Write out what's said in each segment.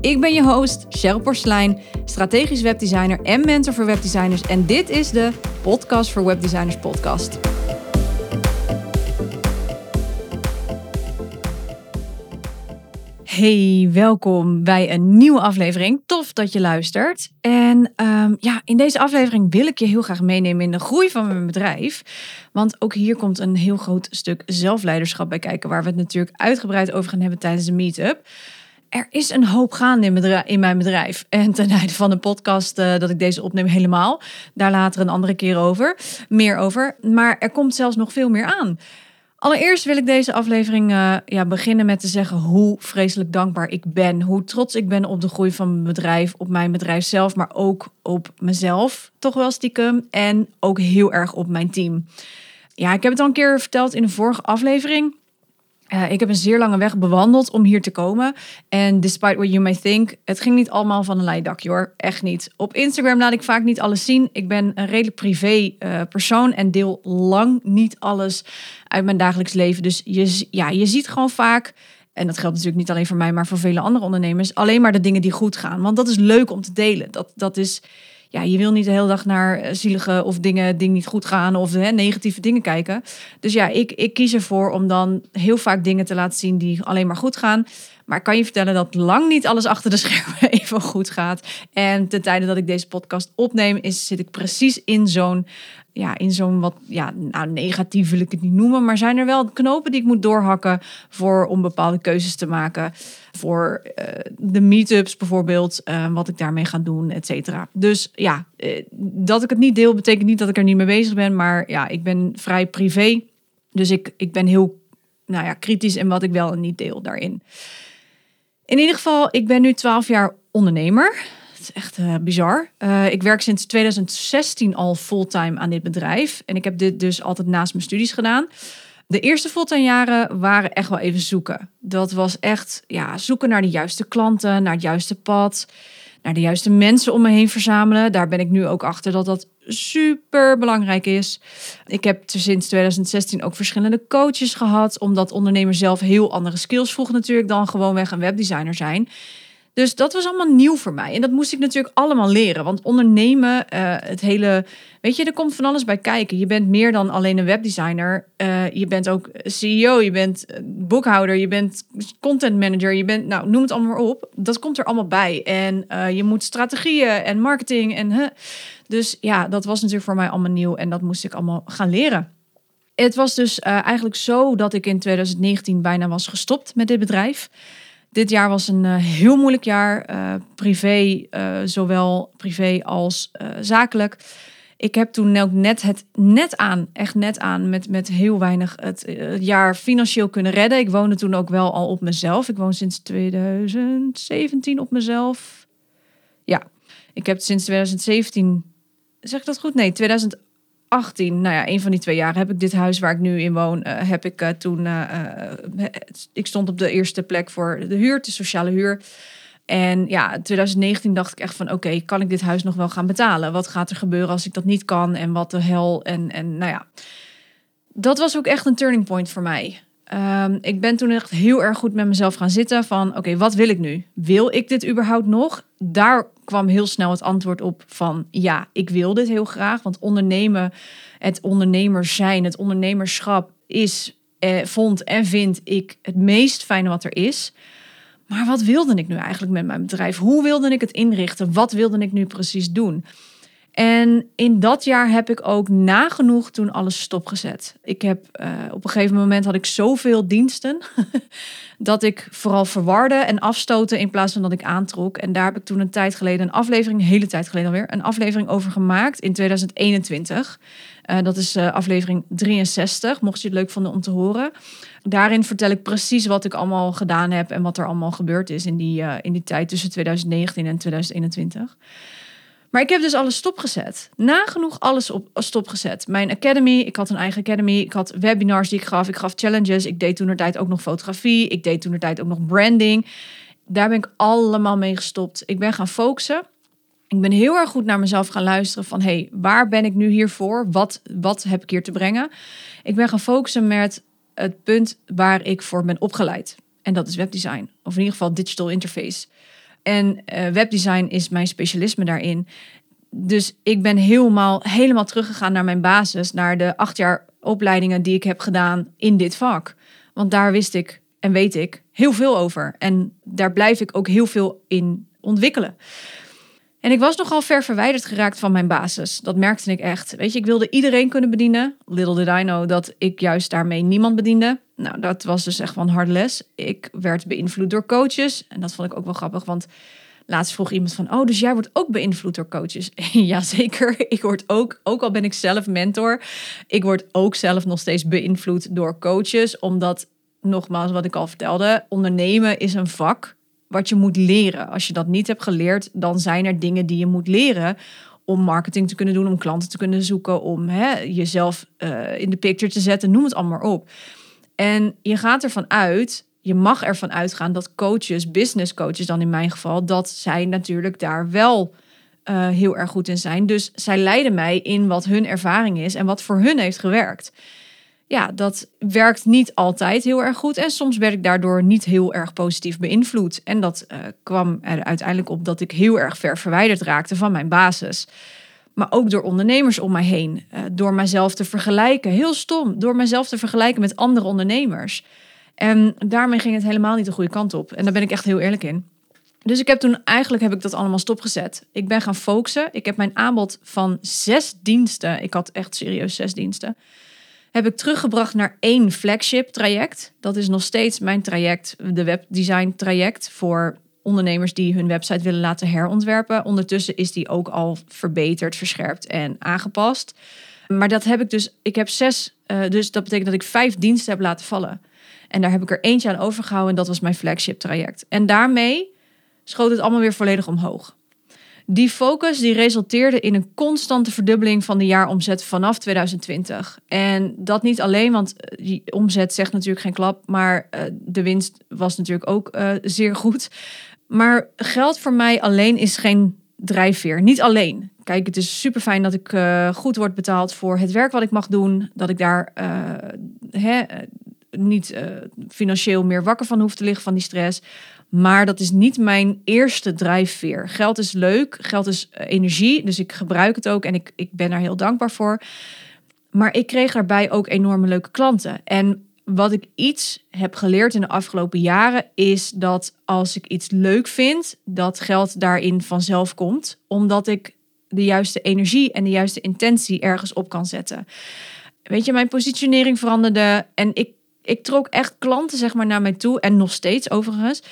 Ik ben je host, Cheryl Porslein, strategisch webdesigner en mentor voor webdesigners. En dit is de Podcast voor Webdesigners podcast. Hey, welkom bij een nieuwe aflevering. Tof dat je luistert. En um, ja, in deze aflevering wil ik je heel graag meenemen in de groei van mijn bedrijf. Want ook hier komt een heel groot stuk zelfleiderschap bij kijken, waar we het natuurlijk uitgebreid over gaan hebben tijdens de meetup er is een hoop gaande in, mijn bedrijf. En ten einde van de podcast uh, dat ik deze opneem helemaal. Daar later een andere keer over. Meer over. Maar er komt zelfs nog veel meer aan. Allereerst wil ik deze aflevering uh, ja, beginnen met te zeggen hoe vreselijk dankbaar ik ben. Hoe trots ik ben op de groei van mijn bedrijf, op mijn bedrijf zelf, maar ook op mezelf, toch wel stiekem. En ook heel erg op mijn team. Ja, ik heb het al een keer verteld in de vorige aflevering. Uh, ik heb een zeer lange weg bewandeld om hier te komen. En despite what you may think, het ging niet allemaal van een leidakje hoor. Echt niet. Op Instagram laat ik vaak niet alles zien. Ik ben een redelijk privé uh, persoon en deel lang niet alles uit mijn dagelijks leven. Dus je, ja, je ziet gewoon vaak en dat geldt natuurlijk niet alleen voor mij, maar voor vele andere ondernemers, alleen maar de dingen die goed gaan. Want dat is leuk om te delen. Dat, dat is ja, je wil niet de hele dag naar eh, zielige of dingen die niet goed gaan of hè, negatieve dingen kijken. Dus ja, ik, ik kies ervoor om dan heel vaak dingen te laten zien die alleen maar goed gaan. Maar ik kan je vertellen dat lang niet alles achter de schermen even goed gaat. En ten tijde dat ik deze podcast opneem, is, zit ik precies in zo'n ja, in zo'n wat, ja, nou negatief wil ik het niet noemen, maar zijn er wel knopen die ik moet doorhakken voor om bepaalde keuzes te maken. Voor uh, de meetups bijvoorbeeld, uh, wat ik daarmee ga doen, et cetera. Dus ja, uh, dat ik het niet deel, betekent niet dat ik er niet mee bezig ben, maar ja, ik ben vrij privé. Dus ik, ik ben heel nou ja, kritisch in wat ik wel en niet deel daarin. In ieder geval, ik ben nu 12 jaar ondernemer. Het is echt uh, bizar. Uh, ik werk sinds 2016 al fulltime aan dit bedrijf. En ik heb dit dus altijd naast mijn studies gedaan. De eerste fulltime jaren waren echt wel even zoeken. Dat was echt ja, zoeken naar de juiste klanten, naar het juiste pad, naar de juiste mensen om me heen verzamelen. Daar ben ik nu ook achter dat dat super belangrijk is. Ik heb sinds 2016 ook verschillende coaches gehad, omdat ondernemers zelf heel andere skills vroegen natuurlijk dan gewoonweg een webdesigner zijn. Dus dat was allemaal nieuw voor mij. En dat moest ik natuurlijk allemaal leren. Want ondernemen, uh, het hele. Weet je, er komt van alles bij kijken. Je bent meer dan alleen een webdesigner. Uh, je bent ook CEO, je bent eh, boekhouder, je bent content manager, je bent. Nou, noem het allemaal maar op. Dat komt er allemaal bij. En uh, je moet strategieën en marketing en. Dus ja, dat was natuurlijk voor mij allemaal nieuw. En dat moest ik allemaal gaan leren. Het was dus eigenlijk zo dat ik in 2019 bijna was gestopt met dit bedrijf. Dit jaar was een uh, heel moeilijk jaar, uh, privé, zowel privé als zakelijk. Ik heb toen ook net het net aan, echt net aan, met, met heel weinig het, het jaar financieel kunnen redden. Ik woonde toen ook wel al op mezelf. Ik woon sinds 2017 op mezelf. Ja, ik heb sinds 2017, zeg ik dat goed? Nee, 2018 18, nou ja, een van die twee jaar heb ik dit huis waar ik nu in woon, uh, heb ik uh, toen, uh, ik stond op de eerste plek voor de huur, de sociale huur. En ja, 2019 dacht ik echt van, oké, kan ik dit huis nog wel gaan betalen? Wat gaat er gebeuren als ik dat niet kan? En wat de hel? En, en nou ja, dat was ook echt een turning point voor mij. Um, ik ben toen echt heel erg goed met mezelf gaan zitten van, oké, wat wil ik nu? Wil ik dit überhaupt nog? Daar kwam heel snel het antwoord op van, ja, ik wil dit heel graag. Want ondernemen, het ondernemers zijn, het ondernemerschap is, eh, vond en vind ik het meest fijne wat er is. Maar wat wilde ik nu eigenlijk met mijn bedrijf? Hoe wilde ik het inrichten? Wat wilde ik nu precies doen? En in dat jaar heb ik ook nagenoeg toen alles stopgezet. Ik heb uh, op een gegeven moment had ik zoveel diensten dat ik vooral verwarde en afstoten in plaats van dat ik aantrok. En daar heb ik toen een tijd geleden een aflevering, een hele tijd geleden alweer, een aflevering over gemaakt in 2021. Uh, eh, dat is uh, aflevering 63, mocht je het leuk vinden om te horen. Daarin vertel ik precies wat ik allemaal gedaan heb en wat er allemaal gebeurd is in die, in die tijd tussen 2019 en 2021. Maar ik heb dus alles stopgezet. Nagenoeg alles op stopgezet. Mijn academy, ik had een eigen academy. Ik had webinars die ik gaf. Ik gaf challenges. Ik deed toen de tijd ook nog fotografie. Ik deed toen de tijd ook nog branding. Daar ben ik allemaal mee gestopt. Ik ben gaan focussen. Ik ben heel erg goed naar mezelf gaan luisteren van... hey, waar ben ik nu hier voor? Wat, wat heb ik hier te brengen? Ik ben gaan focussen met het punt waar ik voor ben opgeleid. En dat is webdesign. Of in ieder geval digital interface. En uh, webdesign is mijn specialisme daarin. Dus ik ben helemaal, helemaal teruggegaan naar mijn basis, naar de acht jaar opleidingen die ik heb gedaan in dit vak. Want daar wist ik en weet ik heel veel over. En daar blijf ik ook heel veel in ontwikkelen. En ik was nogal ver verwijderd geraakt van mijn basis. Dat merkte ik echt. Weet je, ik wilde iedereen kunnen bedienen. Little did I know dat ik juist daarmee niemand bediende. Nou, dat was dus echt van hard les. Ik werd beïnvloed door coaches. En dat vond ik ook wel grappig, want laatst vroeg iemand van... Oh, dus jij wordt ook beïnvloed door coaches? Jazeker, ik word ook, ook al ben ik zelf mentor... ik word ook zelf nog steeds beïnvloed door coaches. Omdat, nogmaals, wat ik al vertelde... ondernemen is een vak wat je moet leren. Als je dat niet hebt geleerd, dan zijn er dingen die je moet leren om marketing te kunnen doen, om klanten te kunnen zoeken, om hè, jezelf uh, in de picture te zetten, noem het allemaal op. En je gaat ervan uit, je mag ervan uitgaan dat coaches, business coaches dan in mijn geval, dat zij natuurlijk daar wel uh, heel erg goed in zijn. Dus zij leiden mij in wat hun ervaring is en wat voor hun heeft gewerkt ja, dat werkt niet altijd heel erg goed. En soms werd ik daardoor niet heel erg positief beïnvloed. En dat uh, kwam er uiteindelijk op dat ik heel erg ver verwijderd raakte van mijn basis. Maar ook door ondernemers om mij heen. Uh, door mijzelf te vergelijken. Heel stom. Door mijzelf te vergelijken met andere ondernemers. En daarmee ging het helemaal niet de goede kant op. En daar ben ik echt heel eerlijk in. Dus ik heb toen eigenlijk heb ik dat allemaal stopgezet. Ik ben gaan focussen. Ik heb mijn aanbod van zes diensten. Ik had echt serieus zes diensten heb ik teruggebracht naar één flagship traject. Dat is nog steeds mijn traject, de webdesign traject voor ondernemers die hun website willen laten herontwerpen. Ondertussen is die ook al verbeterd, verscherpt en aangepast. Maar dat heb ik dus, ik heb zes, uh, dus dat betekent dat ik vijf diensten heb laten vallen. En daar heb ik er eentje aan overgehouden en dat was mijn flagship traject. En daarmee schoot het allemaal weer volledig omhoog. Die focus die resulteerde in een constante verdubbeling van de jaaromzet vanaf 2020. En dat niet alleen, want eh, die omzet zegt natuurlijk geen klap, maar uh, de winst was natuurlijk ook zeer goed. Maar geld voor mij alleen is geen drijfveer. Niet alleen. Kijk, het is super fijn dat ik uh, goed word betaald voor het werk wat ik mag doen. Dat ik daar hè, niet financieel meer wakker van hoef te liggen van die stress. Maar dat is niet mijn eerste drijfveer. Geld is leuk, geld is eh, energie, dus ik gebruik het ook en ik, ik ben daar heel dankbaar voor. Maar ik kreeg daarbij ook enorme leuke klanten. En wat ik iets heb geleerd in de afgelopen jaren is dat als ik iets leuk vind, dat geld daarin vanzelf komt, omdat ik de juiste energie en de juiste intentie ergens op kan zetten. Weet je, mijn positionering veranderde en ik, ik trok echt klanten zeg maar naar mij toe en nog steeds overigens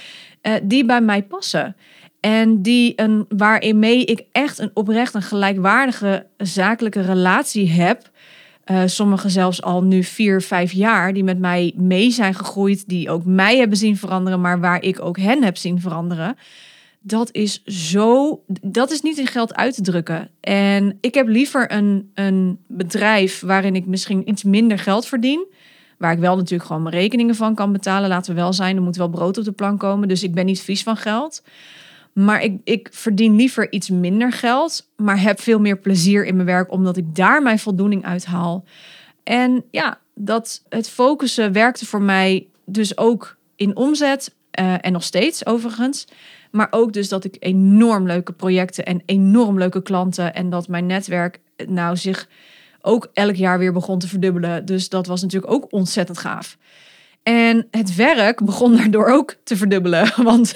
uh, die bij mij passen. En die een, waarmee ik echt een oprecht een gelijkwaardige zakelijke relatie heb. Uh, sommigen zelfs al nu vier, vijf jaar, die met mij mee zijn gegroeid, die ook mij hebben zien veranderen, maar waar ik ook hen heb zien veranderen. Dat is zo, dat is niet in geld uit te drukken. En ik heb liever een, een bedrijf waarin ik misschien iets minder geld verdien, Waar ik wel natuurlijk gewoon mijn rekeningen van kan betalen. Laten we wel zijn, er moet wel brood op de plank komen. Dus ik ben niet vies van geld. Maar ik, ik verdien liever iets minder geld. Maar heb veel meer plezier in mijn werk. Omdat ik daar mijn voldoening uit haal. En ja, dat het focussen werkte voor mij dus ook in omzet. Uh, en nog steeds overigens. Maar ook dus dat ik enorm leuke projecten en enorm leuke klanten. En dat mijn netwerk nou zich ook elk jaar weer begon te verdubbelen. Dus dat was natuurlijk ook ontzettend gaaf. En het werk begon daardoor ook te verdubbelen. Want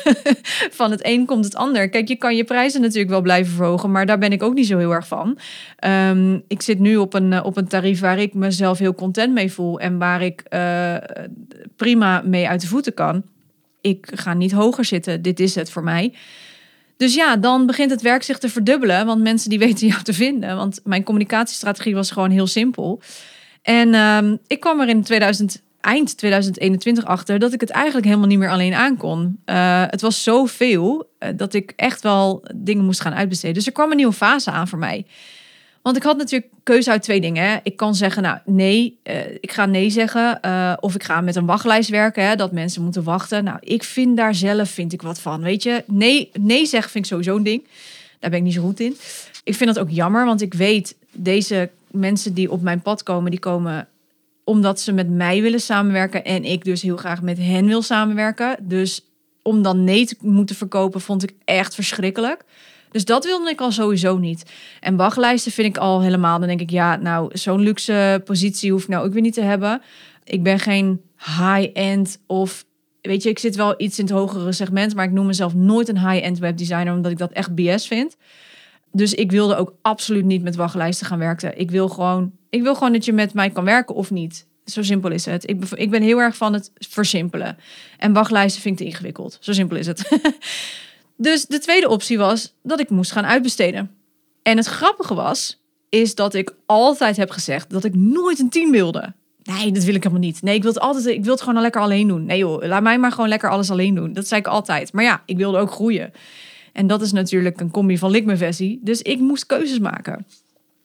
van het een komt het ander. Kijk, je kan je prijzen natuurlijk wel blijven verhogen, maar daar ben ik ook niet zo heel erg van. Um, ik zit nu op een, eh, op een tarief waar ik mezelf heel content mee voel en waar ik uh, prima mee uit de voeten kan. Ik ga niet hoger zitten. Dit is het voor mij. Dus ja, dan begint het werk zich te verdubbelen, want mensen die weten jou te vinden. Want mijn communicatiestrategie was gewoon heel simpel. En um, ik kwam er in 2000 eind 2021 achter dat ik het eigenlijk helemaal niet meer alleen aankon. Uh, het was zoveel uh, dat ik echt wel dingen moest gaan uitbesteden. Dus er kwam een nieuwe fase aan voor mij. Want ik had natuurlijk keuze uit twee dingen. Hè. Ik kan zeggen, nou nee, uh, ik ga nee zeggen. of ik ga met een wachtlijst werken, hè, dat mensen moeten wachten. Nou, ik vind daar zelf vind ik wat van. Weet je, nee, nee zeggen vind ik sowieso een ding. Daar ben ik niet zo goed in. Ik vind dat ook jammer, want ik weet, deze mensen die op mijn pad komen, die komen omdat ze met mij willen samenwerken en ik dus heel graag met hen wil samenwerken. Dus om dan nee te moeten verkopen vond ik echt verschrikkelijk. Dus dat wilde ik al sowieso niet. En wachtlijsten vind ik al helemaal. Dan denk ik, ja, nou, zo'n luxe positie hoef ik nou ook weer niet te hebben. Ik ben geen high-end of weet je, ik zit wel iets in het hogere segment, maar ik noem mezelf nooit een high-end webdesigner, omdat ik dat echt BS vind. Dus ik wilde ook absoluut niet met wachtlijsten gaan werken. Ik wil gewoon, ik wil gewoon dat je met mij kan werken of niet. Zo simpel is het. Ik, ik ben heel erg van het versimpelen. En wachtlijsten vind ik te ingewikkeld. Zo simpel is het. dus de tweede optie was dat ik moest gaan uitbesteden. En het grappige was, is dat ik altijd heb gezegd dat ik nooit een team wilde. Nee, dat wil ik helemaal niet. Nee, ik wil het altijd, ik wil het gewoon lekker alleen doen. Nee joh, laat mij maar gewoon lekker alles alleen doen. Dat zei ik altijd. Maar ja, ik wilde ook groeien. En dat is natuurlijk een combi van versie. Dus ik moest keuzes maken.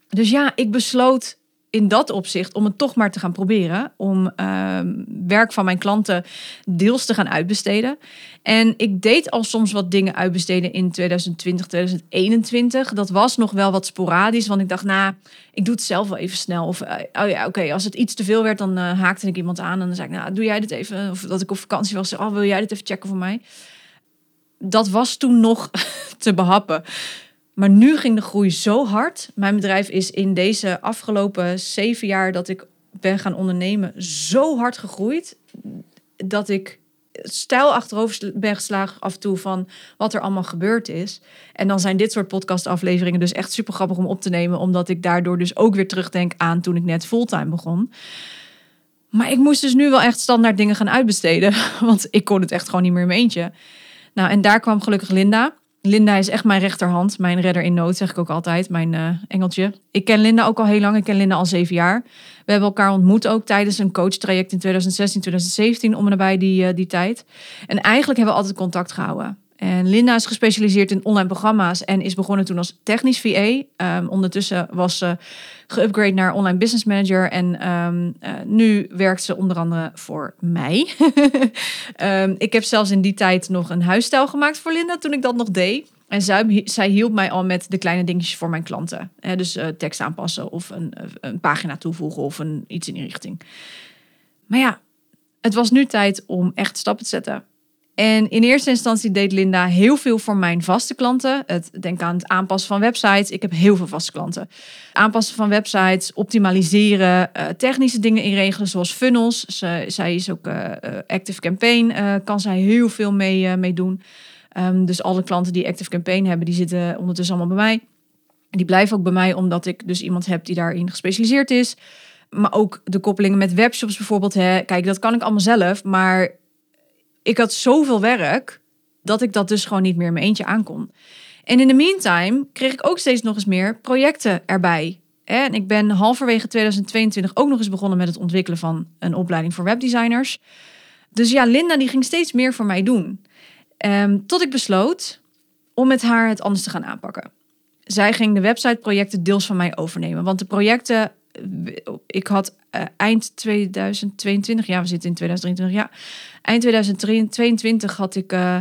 Dus ja, ik besloot in dat opzicht om het toch maar te gaan proberen. Om uh, werk van mijn klanten deels te gaan uitbesteden. En ik deed al soms wat dingen uitbesteden in 2020, 2021. Dat was nog wel wat sporadisch, want ik dacht, nou, ik doe het zelf wel even snel. Of, uh, oh ja, oké, als het iets te veel werd, dan uh, haakte ik iemand aan. En dan zei ik, nou, doe jij dit even? Of dat ik op vakantie was, oh, wil jij dit even checken voor mij? Dat was toen nog te behappen. Maar nu ging de groei zo hard. Mijn bedrijf is in deze afgelopen zeven jaar dat ik ben gaan ondernemen zo hard gegroeid. Dat ik stijl achterover ben geslagen af en toe van wat er allemaal gebeurd is. En dan zijn dit soort podcastafleveringen dus echt super grappig om op te nemen. Omdat ik daardoor dus ook weer terugdenk aan toen ik net fulltime begon. Maar ik moest dus nu wel echt standaard dingen gaan uitbesteden. Want ik kon het echt gewoon niet meer in mijn eentje. Nou, en daar kwam gelukkig Linda. Linda is echt mijn rechterhand, mijn redder in nood, zeg ik ook altijd, mijn uh, engeltje. Ik ken Linda ook al heel lang, ik ken Linda al zeven jaar. We hebben elkaar ontmoet ook tijdens een coachtraject in 2016, 2017, om en nabij die, uh, die tijd. En eigenlijk hebben we altijd contact gehouden. En Linda is gespecialiseerd in online programma's en is begonnen toen als technisch VA. Ehm, ondertussen was ze geüpgrade naar online business manager en um, uh, nu werkt ze onder andere voor mij. um, ik heb zelfs in die tijd nog een huisstijl gemaakt voor Linda toen ik dat nog deed. En zij, zij hielp mij al met de kleine dingetjes voor mijn klanten. Dus uh, tekst aanpassen of een, een pagina toevoegen of een, iets in die richting. Maar ja, het was nu tijd om echt stappen te zetten. En in eerste instantie deed Linda heel veel voor mijn vaste klanten. Het, denk aan het aanpassen van websites. Ik heb heel veel vaste klanten. Aanpassen van websites, optimaliseren, uh, technische dingen inregelen zoals funnels. Zij is ook uh, Active Campaign, uh, kan zij heel veel mee, doen. Um, dus alle klanten die Active Campaign hebben, die zitten ondertussen allemaal bij mij. Die blijven ook bij mij omdat ik dus iemand heb die daarin gespecialiseerd is. Maar ook de koppelingen met webshops bijvoorbeeld. Hè. Kijk, dat kan ik allemaal zelf, maar ik had zoveel werk dat ik dat dus gewoon niet meer in mijn eentje aankon. En in de meantime kreeg ik ook steeds nog eens meer projecten erbij. En ik ben halverwege 2022 ook nog eens begonnen met het ontwikkelen van een opleiding voor webdesigners. Dus ja, Linda die ging steeds meer voor mij doen. Um, tot ik besloot om met haar het anders te gaan aanpakken. Zij ging de websiteprojecten deels van mij overnemen. Want de projecten ik had uh, eind 2022, ja, we zitten in 2023, ja. Eind 2022 had ik uh,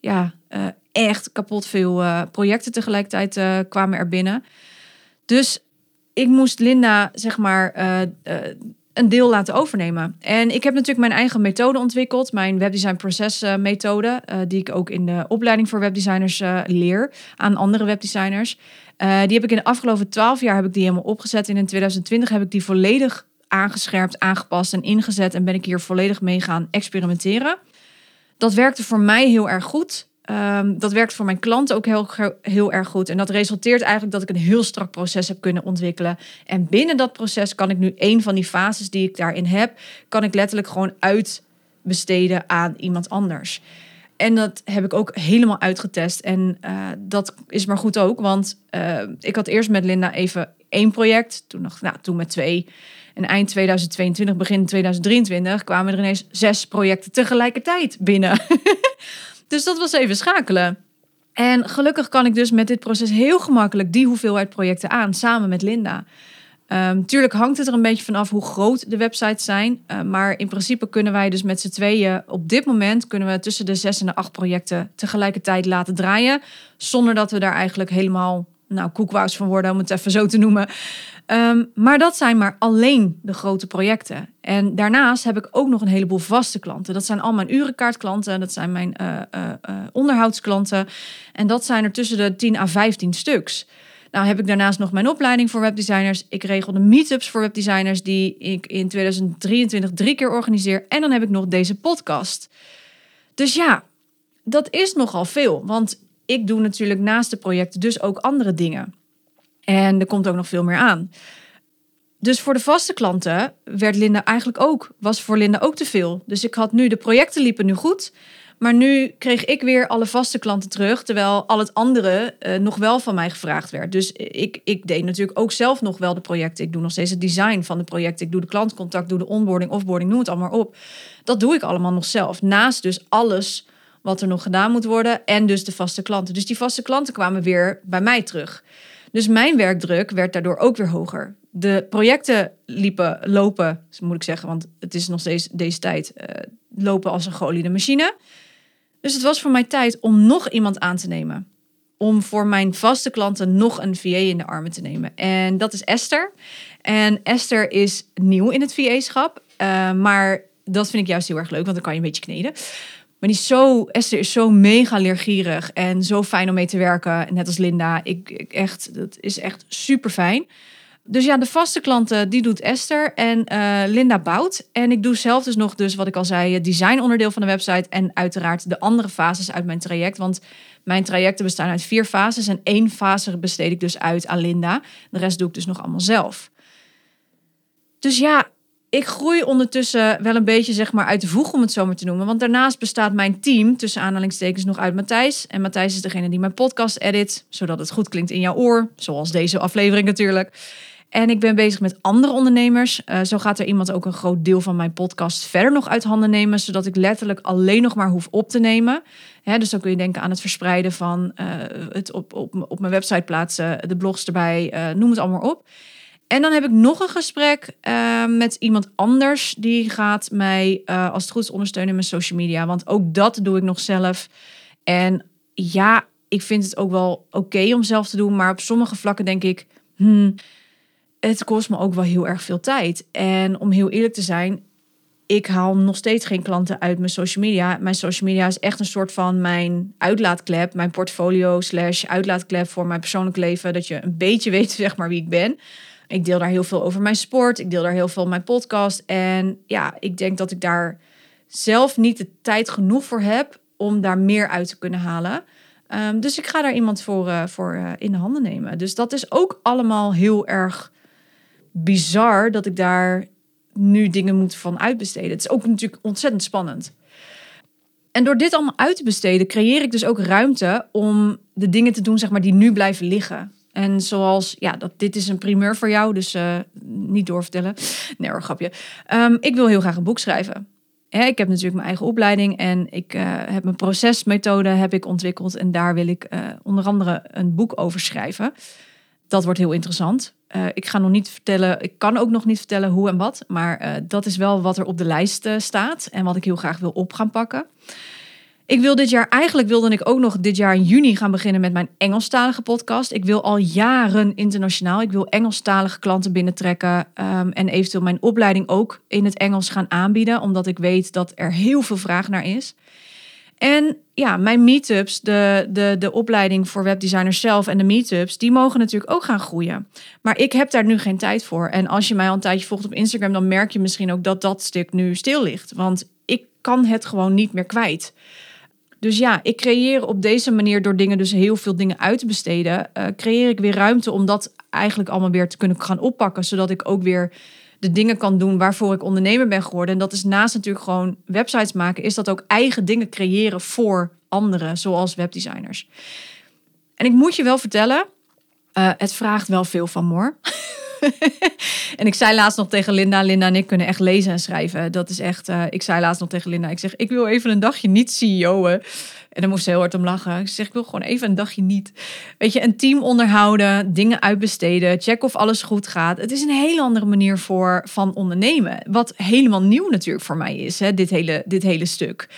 ja, uh, echt kapot veel projecten tegelijkertijd kwamen er binnen. Dus ik moest Linda, zeg maar, een deel laten overnemen. En ik heb natuurlijk mijn eigen methode ontwikkeld, mijn webdesign proces methode, die ik ook in de opleiding voor webdesigners leer aan andere webdesigners. Uh, die heb ik in de afgelopen twaalf jaar heb ik die helemaal opgezet. En in 2020 heb ik die volledig aangescherpt, aangepast en ingezet. En ben ik hier volledig mee gaan experimenteren. Dat werkte voor mij heel erg goed. Um, dat werkt voor mijn klanten ook heel, heel erg goed. En dat resulteert eigenlijk dat ik een heel strak proces heb kunnen ontwikkelen. En binnen dat proces kan ik nu een van die fases die ik daarin heb, kan ik letterlijk gewoon uitbesteden aan iemand anders. En dat heb ik ook helemaal uitgetest. En uh, dat is maar goed ook, want uh, ik had eerst met Linda even één project, toen nog, nou, toen met twee. En eind 2022, begin 2023 kwamen er ineens zes projecten tegelijkertijd binnen. dus dat was even schakelen. En gelukkig kan ik dus met dit proces heel gemakkelijk die hoeveelheid projecten aan, samen met Linda. Um, tuurlijk hangt het er een beetje vanaf hoe groot de websites zijn. Uh, maar in principe kunnen wij dus met z'n tweeën op dit moment kunnen we tussen de zes en de acht projecten tegelijkertijd laten draaien. Zonder dat we daar eigenlijk helemaal nou, van worden, om het even zo te noemen. Um, maar dat zijn maar alleen de grote projecten. En daarnaast heb ik ook nog een heleboel vaste klanten. Dat zijn al mijn urenkaartklanten, dat zijn mijn uh, uh, onderhoudsklanten. En dat zijn er tussen de 10 à 15 stuks. Nou heb ik daarnaast nog mijn opleiding voor webdesigners. Ik regel de meetups voor webdesigners die ik in 2023 drie keer organiseer. En dan heb ik nog deze podcast. Dus ja, dat is nogal veel. Want ik doe natuurlijk naast de projecten dus ook andere dingen. En er komt ook nog veel meer aan. Dus voor de vaste klanten werd Linda eigenlijk ook, was voor Linda ook te veel. Dus ik had nu, de projecten liepen nu goed. Maar nu kreeg ik weer alle vaste klanten terug, terwijl al het andere uh, nog wel van mij gevraagd werd. Dus ik, ik deed natuurlijk ook zelf nog wel de projecten. Ik doe nog steeds het design van de projecten. Ik doe de klantcontact, doe de onboarding, offboarding, noem het allemaal op. Dat doe ik allemaal nog zelf. Naast dus alles wat er nog gedaan moet worden en dus de vaste klanten. Dus die vaste klanten kwamen weer bij mij terug. Dus mijn werkdruk werd daardoor ook weer hoger. De projecten liepen, lopen, moet ik zeggen, want het is nog steeds deze tijd, uh, lopen als een geoliede machine. Dus het was voor mij tijd om nog iemand aan te nemen. Om voor mijn vaste klanten nog een VA in de armen te nemen. En dat is Esther. En Esther is nieuw in het VA-schap. Eh, maar dat vind ik juist heel erg leuk, want dan kan je een beetje kneden. Maar is zo, Esther is zo mega leergierig en zo fijn om mee te werken. Net als Linda. Ik, ik echt, dat is echt super fijn. Dus ja, de vaste klanten, die doet Esther en uh, Linda bouwt. En ik doe zelf dus nog, dus wat ik al zei, het designonderdeel van de website. En uiteraard de andere fases uit mijn traject. Want mijn trajecten bestaan uit vier fases. En één fase besteed ik dus uit aan Linda. De rest doe ik dus nog allemaal zelf. Dus ja, ik groei ondertussen wel een beetje zeg maar uit de voeg, om het zo maar te noemen. Want daarnaast bestaat mijn team, tussen aanhalingstekens, nog uit Matthijs. En Matthijs is degene die mijn podcast edit, zodat het goed klinkt in jouw oor. Zoals deze aflevering natuurlijk. En ik ben bezig met andere ondernemers. Uh, zo gaat er iemand ook een groot deel van mijn podcast verder nog uit handen nemen, zodat ik letterlijk alleen nog maar hoef op te nemen. Hè, dus dan kun je denken aan het verspreiden van uh, het op, op, op mijn website plaatsen, de blogs erbij, uh, noem het allemaal op. En dan heb ik nog een gesprek met iemand anders. Die gaat mij als het goed is ondersteunen in mijn social media. Want ook dat doe ik nog zelf. En ja, ik vind het ook wel oké om zelf te doen. Maar op sommige vlakken denk ik. Hmm, het kost me ook wel heel erg veel tijd. En om heel eerlijk te zijn, ik haal nog steeds geen klanten uit mijn social media. Mijn social media is echt een soort van mijn uitlaatklep, mijn portfolio slash uitlaatklep voor mijn persoonlijk leven. Dat je een beetje weet, zeg maar, wie ik ben. Ik deel daar heel veel over mijn sport. Ik deel daar heel veel mijn podcast. En ja, ik denk dat ik daar zelf niet de tijd genoeg voor heb om daar meer uit te kunnen halen. Um, dus ik ga daar iemand voor, uh, voor uh, in de handen nemen. Dus dat is ook allemaal heel erg bizar dat ik daar nu dingen moet van uitbesteden. Het is ook natuurlijk ontzettend spannend. En door dit allemaal uit te besteden, creëer ik dus ook ruimte om de dingen te doen, zeg maar, die nu blijven liggen. En zoals, ja, dat, dit is een primeur voor jou, dus uh, niet doorvertellen. Nee hoor, grapje. Um, ik wil heel graag een boek schrijven. Ik heb natuurlijk mijn eigen opleiding en ik uh, heb mijn procesmethode heb ik ontwikkeld. En daar wil ik uh, onder andere een boek over schrijven. Dat wordt heel interessant. Ik ga nog niet vertellen, ik kan ook nog niet vertellen hoe en wat, maar dat is wel wat er op de lijst staat en wat ik heel graag wil op gaan pakken. Ik wil dit jaar, eigenlijk wilde ik ook nog dit jaar in juni gaan beginnen met mijn Engelstalige podcast. Ik wil al jaren internationaal. Ik wil Engelstalige klanten binnentrekken um, en eventueel mijn opleiding ook in het Engels gaan aanbieden, omdat ik weet dat er heel veel vraag naar is. En ja, mijn meetups, de, de, de opleiding voor webdesigners zelf en de meetups, die mogen natuurlijk ook gaan groeien. Maar ik heb daar nu geen tijd voor. En als je mij al een tijdje volgt op Instagram, dan merk je misschien ook dat dat stuk nu stil ligt. Want ik kan het gewoon niet meer kwijt. Dus ja, ik creëer op deze manier door dingen dus heel veel dingen uit te besteden, uh, creëer ik weer ruimte om dat eigenlijk allemaal weer te kunnen gaan oppakken, zodat ik ook weer de dingen kan doen waarvoor ik ondernemer ben geworden. En dat is naast natuurlijk gewoon websites maken, is dat ook eigen dingen creëren voor anderen, zoals webdesigners. En ik moet je wel vertellen, Uh, het vraagt wel veel van Moor. en ik zei laatst nog tegen Linda, Linda en ik kunnen echt lezen en schrijven. Dat is echt, uh, ik zei laatst nog tegen Linda, ik zeg, ik wil even een dagje niet CEO'en. En dan moest ze heel hard om lachen. Ik zeg, ik wil gewoon even een dagje niet. Weet je, een team onderhouden, dingen uitbesteden, check of alles goed gaat. Het is een hele andere manier voor, van ondernemen. Wat helemaal nieuw natuurlijk voor mij is, hè, dit, hele, dit hele stuk.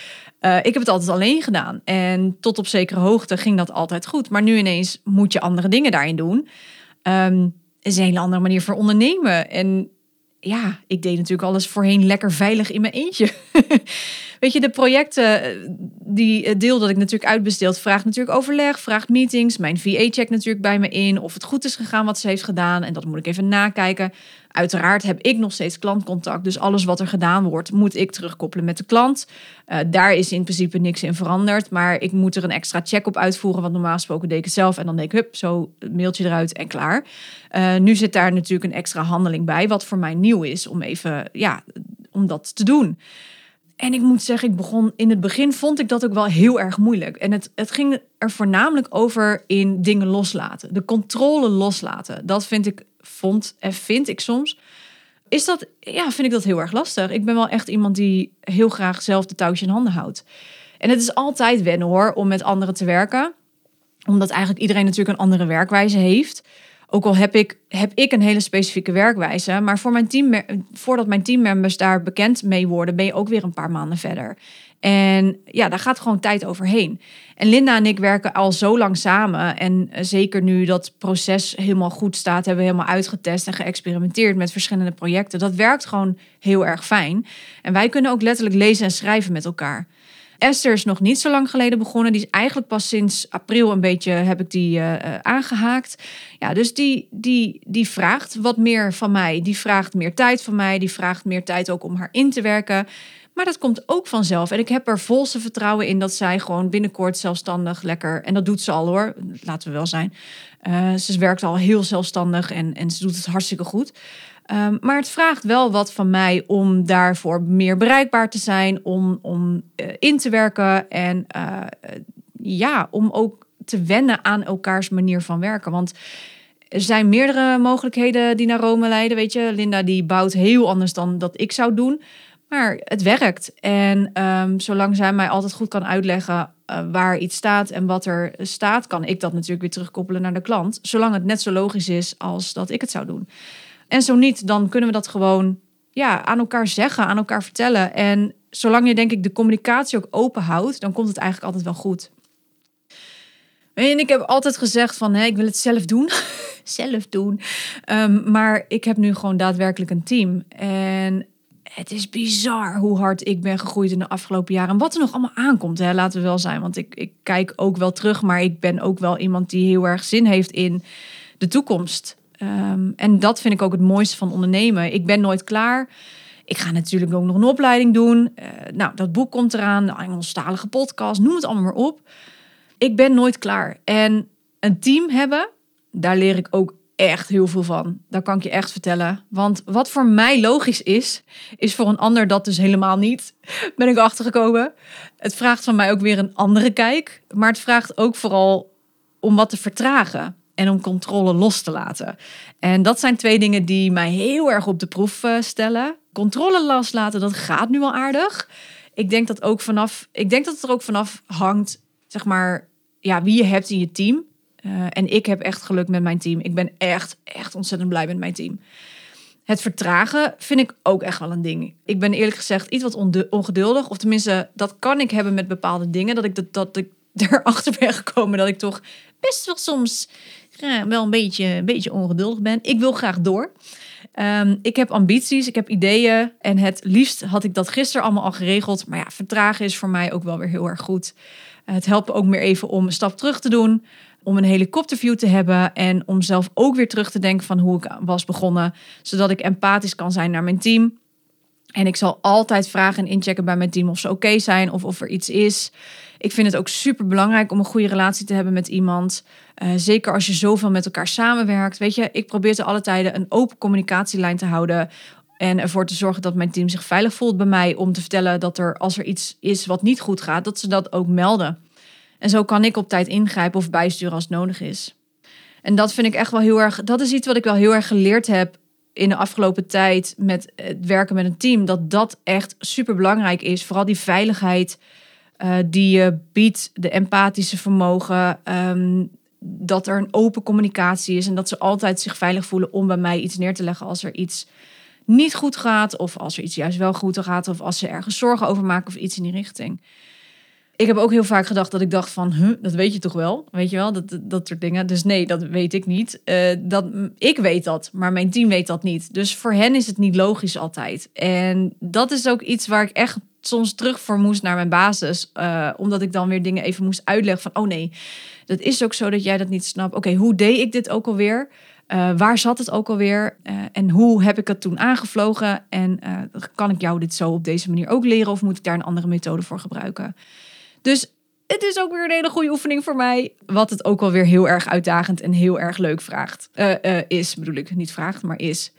Uh, ik heb het altijd alleen gedaan. En tot op zekere hoogte ging dat altijd goed. Maar nu ineens moet je andere dingen daarin doen. Um, is een hele andere manier voor ondernemen. En ja, ik deed natuurlijk alles voorheen lekker veilig in mijn eentje. Weet je, de projecten, eh, die het deel dat ik natuurlijk uitbesteed, vraagt natuurlijk overleg, vraagt meetings. Mijn VA checkt natuurlijk bij me in of het goed is gegaan wat ze heeft gedaan. En dat moet ik even nakijken. Uiteraard heb ik nog steeds klantcontact. Dus alles wat er gedaan wordt, moet ik terugkoppelen met de klant. Uh, daar is in principe niks in veranderd. Maar ik moet er een extra check op uitvoeren. Want normaal gesproken deed ik zelf. En dan denk ik, hup, zo het mailtje eruit en klaar. Uh, nu zit daar natuurlijk een extra handeling bij. Wat voor mij nieuw is om even, ja, om dat te doen. En ik moet zeggen, ik begon in het begin vond ik dat ook wel heel erg moeilijk. En het, het ging er voornamelijk over in dingen loslaten. De controle loslaten. Dat vind ik, vond en vind ik soms. Is dat, ja, vind ik dat heel erg lastig. Ik ben wel echt iemand die heel graag zelf de touwtje in handen houdt. En het is altijd wennen hoor, om met anderen te werken. Omdat eigenlijk iedereen natuurlijk een andere werkwijze heeft. Ook al heb ik, heb ik een hele specifieke werkwijze, maar voor mijn team, voordat mijn teammembers daar bekend mee worden, ben je ook weer een paar maanden verder. En ja, daar gaat gewoon tijd overheen. En Linda en ik werken al zo lang samen. En zeker nu dat proces helemaal goed staat, hebben we helemaal uitgetest en geëxperimenteerd met verschillende projecten. Dat werkt gewoon heel erg fijn. En wij kunnen ook letterlijk lezen en schrijven met elkaar. Esther is nog niet zo lang geleden begonnen. Die is eigenlijk pas sinds april een beetje heb ik die uh, aangehaakt. Ja, dus die, die, die vraagt wat meer van mij. Die vraagt meer tijd van mij. Die vraagt meer tijd ook om haar in te werken. Maar dat komt ook vanzelf. En ik heb er volste vertrouwen in dat zij gewoon binnenkort zelfstandig lekker. En dat doet ze al hoor, laten we wel zijn. Uh, ze werkt al heel zelfstandig en, en ze doet het hartstikke goed. Um, maar het vraagt wel wat van mij om daarvoor meer bereikbaar te zijn, om, om uh, in te werken en uh, ja, om ook te wennen aan elkaars manier van werken. Want er zijn meerdere mogelijkheden die naar Rome leiden. Weet je, Linda die bouwt heel anders dan dat ik zou doen. Maar het werkt. En um, zolang zij mij altijd goed kan uitleggen uh, waar iets staat en wat er staat, kan ik dat natuurlijk weer terugkoppelen naar de klant. Zolang het net zo logisch is als dat ik het zou doen. En zo niet, dan kunnen we dat gewoon ja, aan elkaar zeggen, aan elkaar vertellen. En zolang je denk ik de communicatie ook open houdt, dan komt het eigenlijk altijd wel goed. En ik heb altijd gezegd van, hé, ik wil het zelf doen. zelf doen. Um, maar ik heb nu gewoon daadwerkelijk een team. En het is bizar hoe hard ik ben gegroeid in de afgelopen jaren. En wat er nog allemaal aankomt, hè, laten we wel zijn. Want ik, ik kijk ook wel terug, maar ik ben ook wel iemand die heel erg zin heeft in de toekomst. Um, en dat vind ik ook het mooiste van ondernemen. Ik ben nooit klaar. Ik ga natuurlijk ook nog een opleiding doen. Uh, nou, dat boek komt eraan, de Engelstalige podcast, noem het allemaal maar op. Ik ben nooit klaar. En een team hebben, daar leer ik ook echt heel veel van. Dat kan ik je echt vertellen. Want wat voor mij logisch is, is voor een ander dat dus helemaal niet. Ben ik achtergekomen. Het vraagt van mij ook weer een andere kijk. Maar het vraagt ook vooral om wat te vertragen en om controle los te laten. En dat zijn twee dingen die mij heel erg op de proef uh, stellen. Controle loslaten, dat gaat nu al aardig. Ik denk dat ook vanaf, ik denk dat het er ook vanaf hangt, zeg maar, ja, wie je hebt in je team. Uh, en ik heb echt geluk met mijn team. Ik ben echt, echt ontzettend blij met mijn team. Het vertragen vind ik ook echt wel een ding. Ik ben eerlijk gezegd iets wat ongeduldig. Of tenminste, dat kan ik hebben met bepaalde dingen. Dat ik, dat, dat ik erachter ben gekomen dat ik toch best wel soms ja, wel een beetje, een beetje ongeduldig ben. Ik wil graag door. Um, ik heb ambities, ik heb ideeën. En het liefst had ik dat gisteren allemaal al geregeld. Maar ja, vertragen is voor mij ook wel weer heel erg goed. Het helpt ook meer even om een stap terug te doen. Om een helikopterview te hebben. En om zelf ook weer terug te denken van hoe ik was begonnen. Zodat ik empathisch kan zijn naar mijn team. En ik zal altijd vragen en inchecken bij mijn team of ze oké zijn of of er iets is. Ik vind het ook super belangrijk om een goede relatie te hebben met iemand. Uh, zeker als je zoveel met elkaar samenwerkt. Weet je, ik probeer te alle tijden een open communicatielijn te houden. En ervoor te zorgen dat mijn team zich veilig voelt bij mij. Om te vertellen dat er, als er iets is wat niet goed gaat, dat ze dat ook melden. En zo kan ik op tijd ingrijpen of bijsturen als het nodig is. En dat vind ik echt wel heel erg. Dat is iets wat ik wel heel erg geleerd heb in de afgelopen tijd met het werken met een team. Dat dat echt super belangrijk is. Vooral die veiligheid uh, die je biedt, de empathische vermogen. Ehm, dat er een open communicatie is en dat ze altijd zich veilig voelen om bij mij iets neer te leggen als er iets niet goed gaat, of als er iets juist wel goed gaat, of als ze ergens zorgen over maken of iets in die richting. Ik heb ook heel vaak gedacht dat ik dacht van, dat weet je toch wel, weet je wel, dat, dat soort dingen. Dus nee, dat weet ik niet. Uh, dat, ik weet dat, maar mijn team weet dat niet. Dus voor hen is het niet logisch altijd. En dat is ook iets waar ik echt soms terug voor moest naar mijn basis. Uh, omdat ik dan weer dingen even moest uitleggen van, oh nee, dat is ook zo dat jij dat niet snapt. Oké, hoe deed ik dit ook alweer? Uh, waar zat het ook alweer? En hoe heb ik het toen aangevlogen? En kan ik jou dit zo op deze manier ook leren? Of moet ik daar een andere methode voor gebruiken? Dus het is ook weer een hele goede oefening voor mij. Wat het ook wel weer heel erg uitdagend en heel erg leuk vraagt. is, bedoel ik. Niet vraagt, maar is.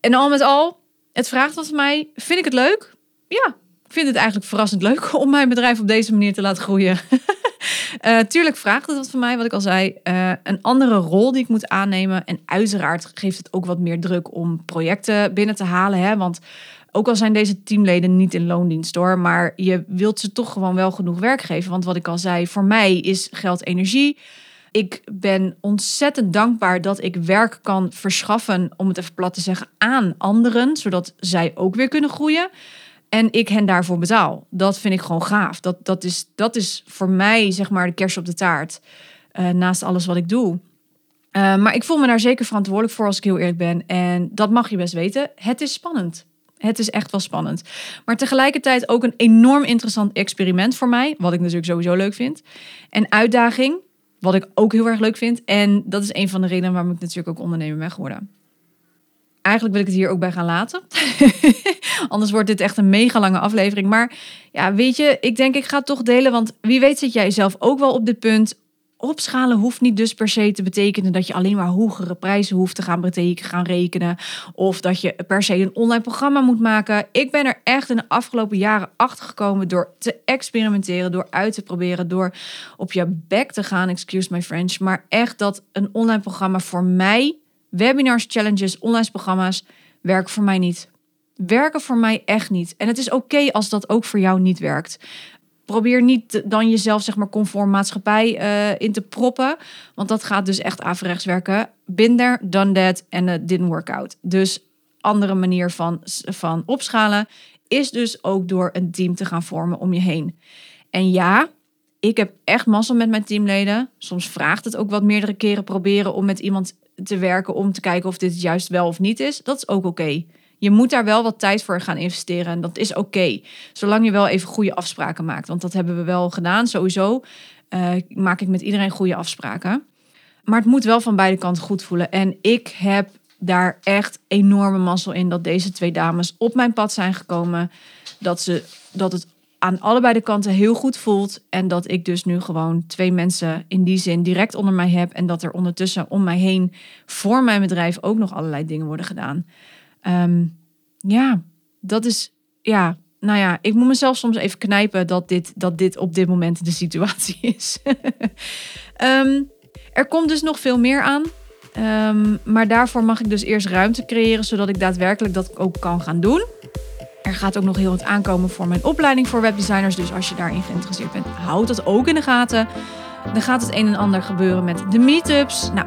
En al met al, het vraagt wat van mij. Vind ik het leuk? Ja, ik vind het eigenlijk verrassend leuk om mijn bedrijf op deze manier te laten groeien. uh, tuurlijk vraagt het wat van mij, wat ik al zei. Een andere rol die ik moet aannemen. En uiteraard geeft het ook wat meer druk om projecten binnen te halen. Hè? Want ook al zijn deze teamleden niet in loondienst hoor, maar je wilt ze toch gewoon wel genoeg werk geven. Want wat ik al zei, voor mij is geld energie. Ik ben ontzettend dankbaar dat ik werk kan verschaffen, om het even plat te zeggen, aan anderen, zodat zij ook weer kunnen groeien. En ik hen daarvoor betaal. Dat vind ik gewoon gaaf. Dat, dat, is, dat is voor mij zeg maar de kers op de taart. Uh, naast alles wat ik doe. Uh, maar ik voel me daar zeker verantwoordelijk voor als ik heel eerlijk ben. En dat mag je best weten. Het is spannend. Het is echt wel spannend. Maar tegelijkertijd ook een enorm interessant experiment voor mij. Wat ik natuurlijk sowieso leuk vind. En uitdaging. Wat ik ook heel erg leuk vind. En dat is een van de redenen waarom ik natuurlijk ook ondernemer ben geworden. Eigenlijk wil ik het hier ook bij gaan laten. Anders wordt dit echt een mega lange aflevering. Maar ja, weet je, ik denk ik ga het toch delen. Want wie weet zit jij zelf ook wel op dit punt. Opschalen hoeft niet dus per se te betekenen dat je alleen maar hogere prijzen hoeft te gaan, betekenen, gaan rekenen. Of dat je per se een online programma moet maken. Ik ben er echt in de afgelopen jaren achter gekomen door te experimenteren, door uit te proberen, door op je bek te gaan, excuse my French. Maar echt dat een online programma voor mij Webinars, challenges, online programma's werken voor mij niet. Werken voor mij echt niet. En het is oké als dat ook voor jou niet werkt. Probeer niet dan jezelf zeg maar conform maatschappij uh, in te proppen. Want dat gaat dus echt averechts werken. There, done that en it didn't work out. Dus andere manier van, van opschalen is dus ook door een team te gaan vormen om je heen. En ja, ik heb echt massa met mijn teamleden. Soms vraagt het ook wat meerdere keren proberen om met iemand te werken om te kijken of dit juist wel of niet is. Dat is ook oké. Je moet daar wel wat tijd voor gaan investeren en dat is oké. Zolang je wel even goede afspraken maakt. Want dat hebben we wel gedaan. Sowieso uh, maak ik met iedereen goede afspraken. Maar het moet wel van beide kanten goed voelen. En ik heb daar echt enorme mazzel in dat deze twee dames op mijn pad zijn gekomen. Dat, ze, dat het aan allebei de kanten heel goed voelt. En dat ik dus nu gewoon twee mensen in die zin direct onder mij heb. En dat er ondertussen om mij heen voor mijn bedrijf ook nog allerlei dingen worden gedaan. Um, ja, dat is. Ja, nou ja, ik moet mezelf soms even knijpen dat dit, dat dit op dit moment de situatie is. um, er komt dus nog veel meer aan. Um, maar daarvoor mag ik dus eerst ruimte creëren, zodat ik daadwerkelijk dat ook kan gaan doen. Er gaat ook nog heel wat aankomen voor mijn opleiding voor webdesigners. Dus als je daarin geïnteresseerd bent, houd dat ook in de gaten. Dan gaat het een en ander gebeuren met de meetups. Nou,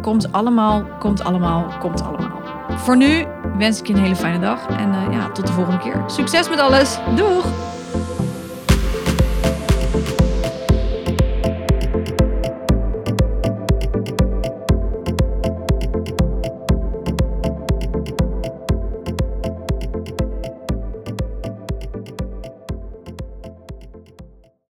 komt allemaal, komt allemaal, komt allemaal. Voor nu wens ik je een hele fijne dag en uh, ja, tot de volgende keer. Succes met alles. Doeg!